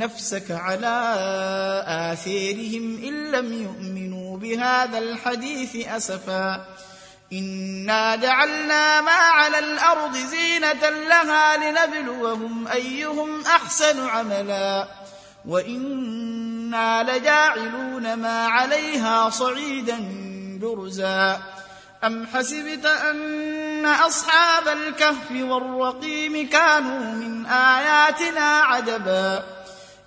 نفسك على آثيرهم إن لم يؤمنوا بهذا الحديث أسفا. إنا جعلنا ما على الأرض زينة لها لنبلوهم أيهم أحسن عملا. وإنا لجاعلون ما عليها صعيدا جرزا أم حسبت أن أصحاب الكهف والرقيم كانوا من آياتنا عجبا.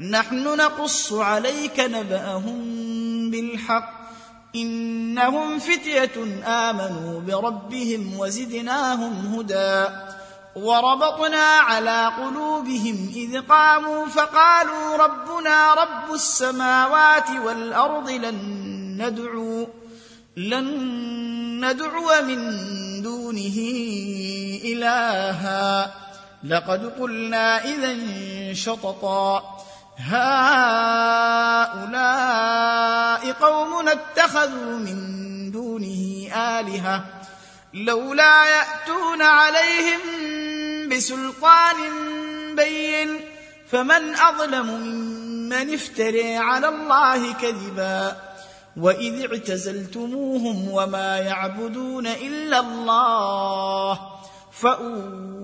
نحن نقص عليك نبأهم بالحق. إنهم فتية آمنوا بربهم وزدناهم هدى. وربطنا على قلوبهم إذ قاموا فقالوا ربنا رب السماوات والأرض لن ندعو لن ندعو من دونه إلها. لقد قلنا إذا شططا. هؤلاء قوم اتخذوا من دونه آلهة لولا يأتون عليهم بسلطان بين فمن أظلم ممن افتري على الله كذبا وإذ اعتزلتموهم وما يعبدون إلا الله فأووا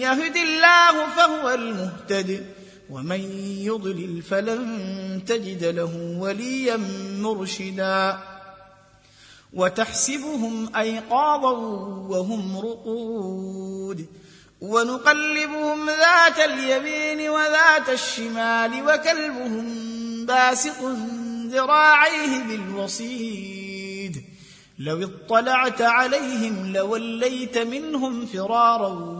يهد الله فهو المهتد ومن يضلل فلن تجد له وليا مرشدا. وتحسبهم أيقاظا وهم رقود ونقلبهم ذات اليمين وذات الشمال وكلبهم باسط ذراعيه بالوصيد. لو اطلعت عليهم لوليت منهم فرارا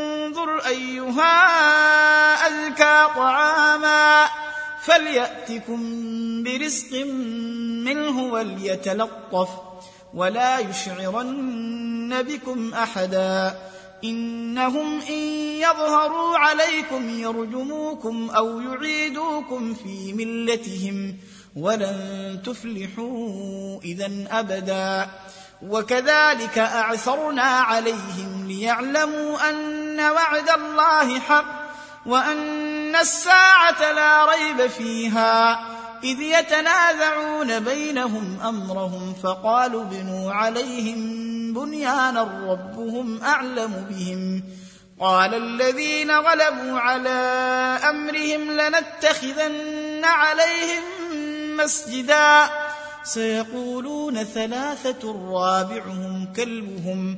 أيها أزكى طعاما فليأتكم برزق منه وليتلطف ولا يشعرن بكم أحدا إنهم إن يظهروا عليكم يرجموكم أو يعيدوكم في ملتهم ولن تفلحوا اذا أبدا وكذلك أعثرنا عليهم ليعلموا وعد الله حق وأن الساعة لا ريب فيها إذ يتنازعون بينهم أمرهم فقالوا ابنوا عليهم بنيانا ربهم أعلم بهم قال الذين غلبوا على أمرهم لنتخذن عليهم مسجدا سيقولون ثلاثة رابعهم كلبهم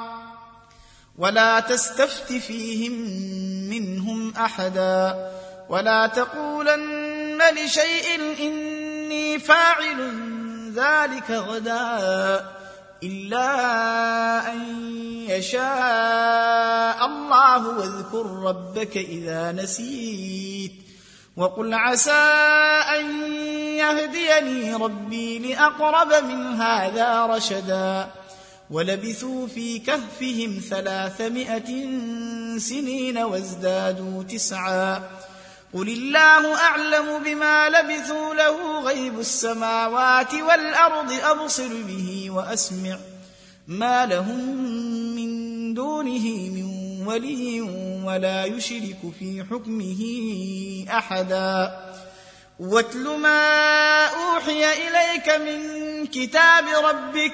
ولا تستفت فيهم منهم أحدا ولا تقولن لشيء إني فاعل ذلك غدا إلا أن يشاء الله واذكر ربك إذا نسيت وقل عسى أن يهديني ربي لأقرب من هذا رشدا ولبثوا في كهفهم ثلاثمائة سنين وازدادوا تسعا. قل الله أعلم بما لبثوا له غيب السماوات والأرض أبصر به وأسمع. ما لهم من دونه من ولي ولا يشرك في حكمه أحدا. واتل ما أوحي إليك من كتاب ربك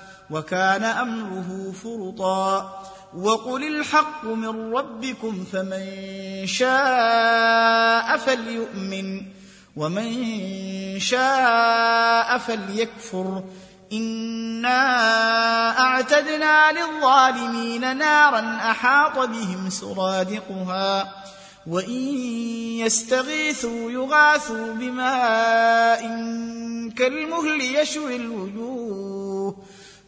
وكان أمره فرطا. وقل الحق من ربكم فمن شاء فليؤمن ومن شاء فليكفر. إنا أعتدنا للظالمين نارا أحاط بهم سرادقها وإن يستغيثوا يغاثوا بماء كالمهل يشوي الوجوه.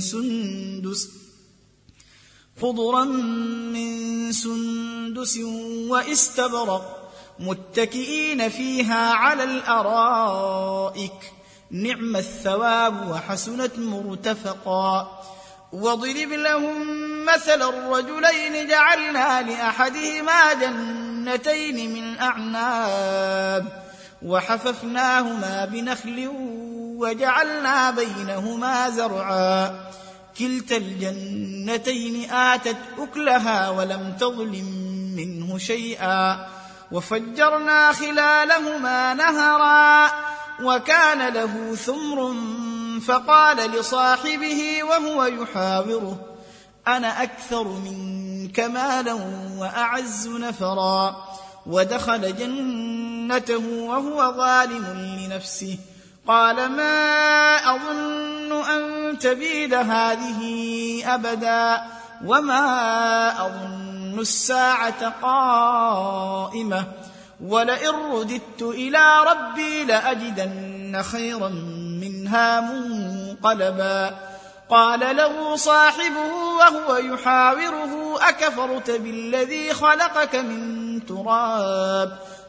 سندس خضرا من سندس واستبرق متكئين فيها على الأرائك. نعم الثواب وحسنت مرتفقا. واضرب لهم مثل الرجلين جعلنا لأحدهما جنتين من اعناب وحففناهما بنخل وجعلنا بينهما زرعا. كلتا الجنتين آتت أكلها ولم تظلم منه شيئا. وفجرنا خلالهما نهرا. وكان له ثمر فقال لصاحبه وهو يحاوره أنا أكثر منك مالا وأعز نفرا. ودخل جنته وهو ظالم لنفسه. قال ما أظن أن تبيد هذه أبدا وما أظن الساعة قائمة ولئن رددت إلى ربي لأجدن خيرا منها منقلبا. قال له صاحبه وهو يحاوره أكفرت بالذي خلقك من تراب؟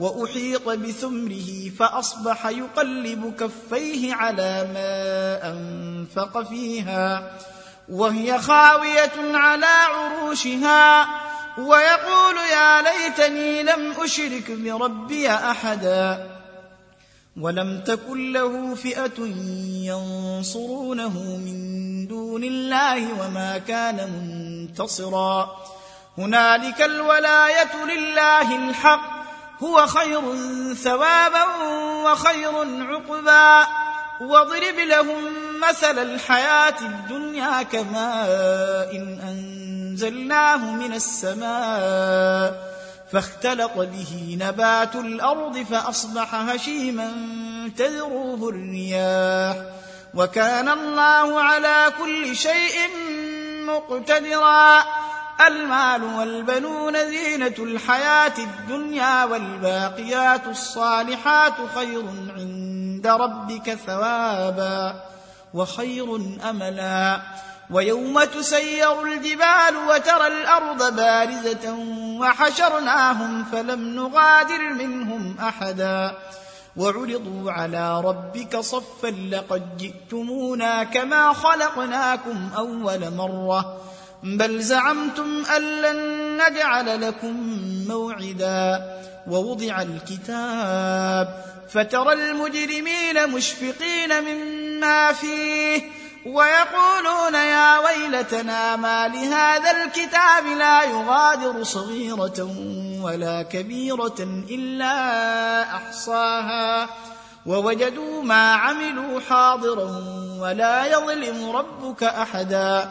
وأحيط بثمره فأصبح يقلب كفيه على ما أنفق فيها وهي خاوية على عروشها ويقول يا ليتني لم أشرك بربي أحدا ولم تكن له فئة ينصرونه من دون الله وما كان منتصرا. هنالك الولاية لله الحق هو خير ثوابا وخير عقبا واضرب لهم مثل الحياة الدنيا كماء إن أنزلناه من السماء فاختلط به نبات الأرض فأصبح هشيما تذروه الرياح وكان الله على كل شيء مقتدرا المال والبنون زينة الحياة الدنيا والباقيات الصالحات خير عند ربك ثوابا وخير أملا. ويوم تسير الجبال وترى الأرض بارزة وحشرناهم فلم نغادر منهم أحدا. وعرضوا على ربك صفا لقد جئتمونا كما خلقناكم أول مرة. بل زعمتم أن لن نجعل لكم موعدا ووضع الكتاب فترى المجرمين مشفقين مما فيه ويقولون يا ويلتنا ما لهذا الكتاب لا يغادر صغيرة ولا كبيرة إلا أحصاها ووجدوا ما عملوا حاضرا ولا يظلم ربك أحدا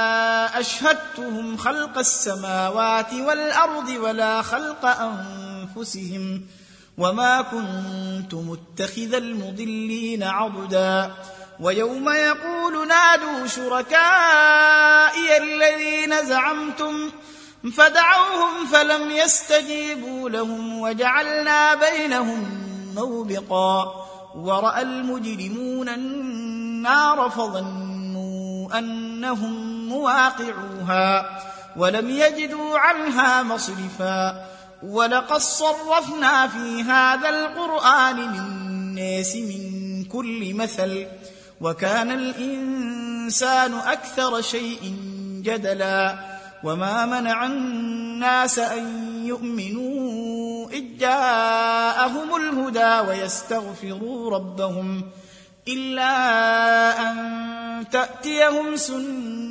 اشهدتهم خلق السماوات والأرض ولا خلق أنفسهم وما كنت متخذ المضلين عضدا. ويوم يقول نادوا شركائي الذين زعمتم فدعوهم فلم يستجيبوا لهم وجعلنا بينهم موبقا. وراى المجرمون النار فظنوا أنهم مواقعوها ولم يجدوا عنها مصرفا ولقد صرفنا في هذا القرآن للناس من كل مثل وكان الإنسان أكثر شيء جدلا وما منع الناس أن يؤمنوا إذ جاءهم الهدى ويستغفروا ربهم إلا أن تأتيهم سنة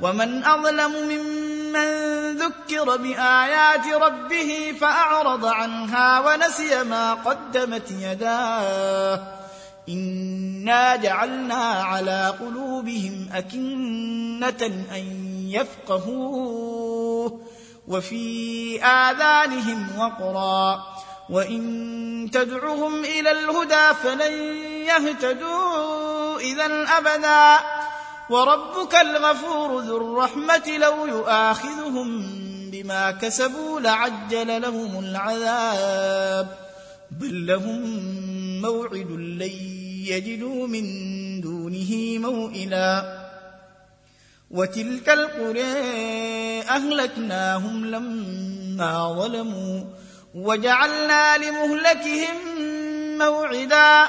ومن أظلم ممن ذكر بآيات ربه فأعرض عنها ونسي ما قدمت يداه. إنا جعلنا على قلوبهم أكنة أن يفقهوه. وفي آذانهم وقرا. وإن تدعهم إلى الهدى فلن يهتدوا. اذا أبدا. وربك الغفور ذو الرحمة لو يؤاخذهم بما كسبوا لعجل لهم العذاب. بل لهم موعد لن يجدوا من دونه موئلا. وتلك القرى أهلكناهم لما ظلموا. وجعلنا لمهلكهم موعدا.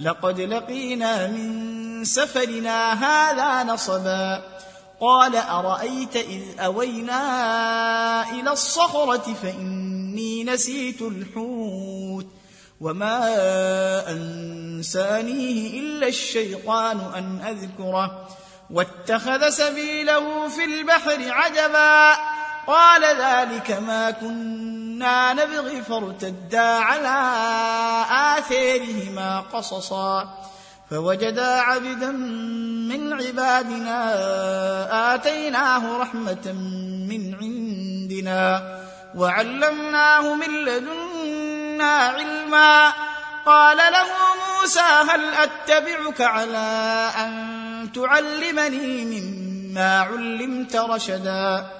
لقد لقينا من سفرنا هذا نصبا. قال أرأيت إذ أوينا إلى الصخرة فإني نسيت الحوت وما أنسانيه إلا الشيطان أن أذكره. واتخذ سبيله في البحر عجبا. قال ذلك ما كنا نبغي فارتدا على آثارهما قصصا فوجدا عبدا من عبادنا آتيناه رحمة من عندنا وعلمناه من لدنا علما قال له موسى هل أتبعك على أن تعلمني مما علمت رشدا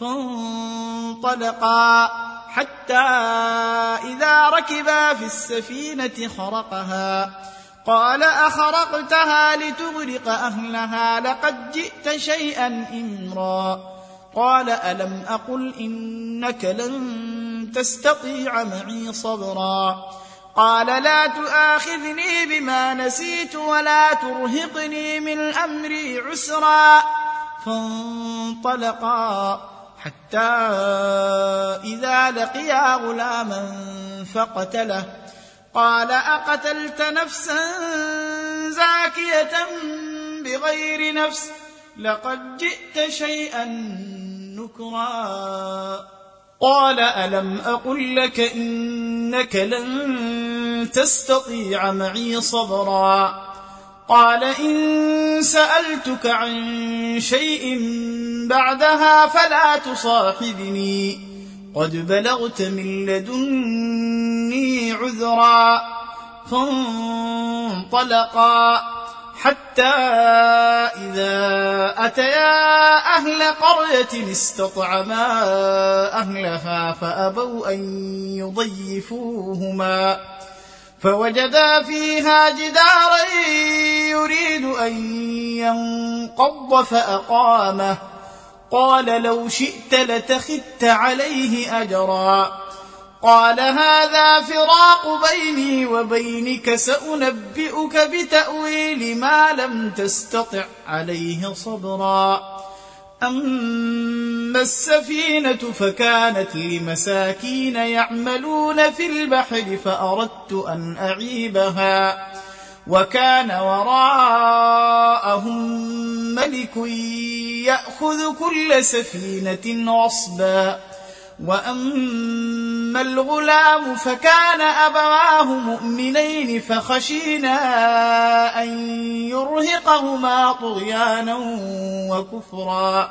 فانطلقا حتى إذا ركبا في السفينة خرقها. قال أخرقتها لتغرق أهلها لقد جئت شيئا إمرا. قال ألم أقل إنك لن تستطيع معي صبرا. قال لا تؤاخذني بما نسيت ولا ترهقني من أمري عسرا. فانطلقا حتى إذا لقيا غلاما فقتله. قال أقتلت نفسا زاكية بغير نفس؟ لقد جئت شيئا نكرا. قال ألم أقل لك إنك لن تستطيع معي صبرا؟ قال إن سألتك عن شيء بعدها فلا تصاحبني. قد بلغت من لدني عذرا فانطلقا حتى إذا أتيا أهل قرية استطعما أهلها فأبوا أن يضيفوهما. فوجدا فيها جدارا يريد أن ينقض فأقامه. قال لو شئت لتخت عليه أجرا. قال هذا فراق بيني وبينك سأنبئك بتأويل ما لم تستطع عليه صبرا. أما السفينة فكانت لمساكين يعملون في البحر فأردت أن أعيبها. وكان وراءهم ملك يأخذ كل سفينة غصبا. وأما الغلام فكان أبواه مؤمنين فخشينا أن يرهقهما طغيانا وكفرا.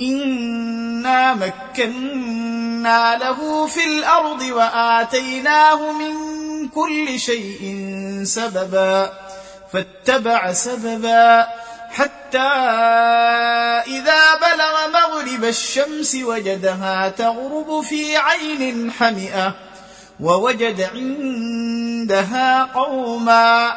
انا مكنا له في الأرض واتيناه من كل شيء سببا فاتبع سببا حتى اذا بلغ مغرب الشمس وجدها تغرب في عين حمئه ووجد عندها قوما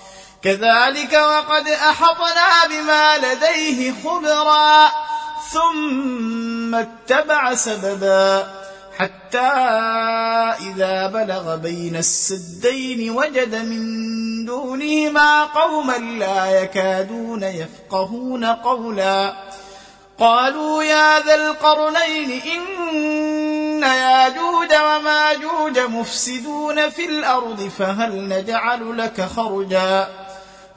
كذلك وقد أحطنا بما لديه خبرا ثم اتبع سببا حتى إذا بلغ بين السدين وجد من دونهما قوما لا يكادون يفقهون قولا. قالوا يا ذا القرنين إن ياجوج وماجوج مفسدون في الأرض فهل نجعل لك خرجا؟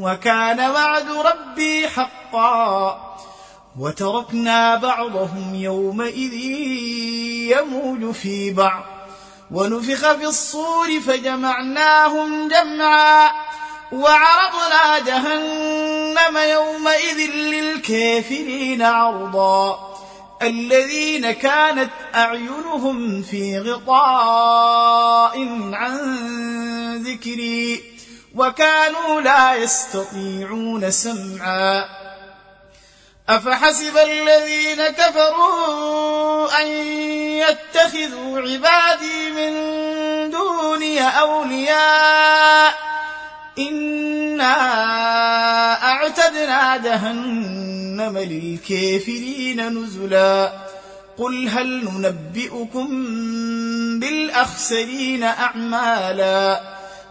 وكان وعد ربي حقا. وتركنا بعضهم يومئذ يموج في بعض. ونفخ في الصور فجمعناهم جمعا. وعرضنا جهنم يومئذ للكافرين عرضا. الذين كانت أعينهم في غطاء عن ذكري. وكانوا لا يستطيعون سمعا. أفحسب الذين كفروا أن يتخذوا عبادي من دوني أولياء؟ إنا أعتدنا جهنم للكافرين نزلا. قل هل ننبئكم بالأخسرين أعمالا؟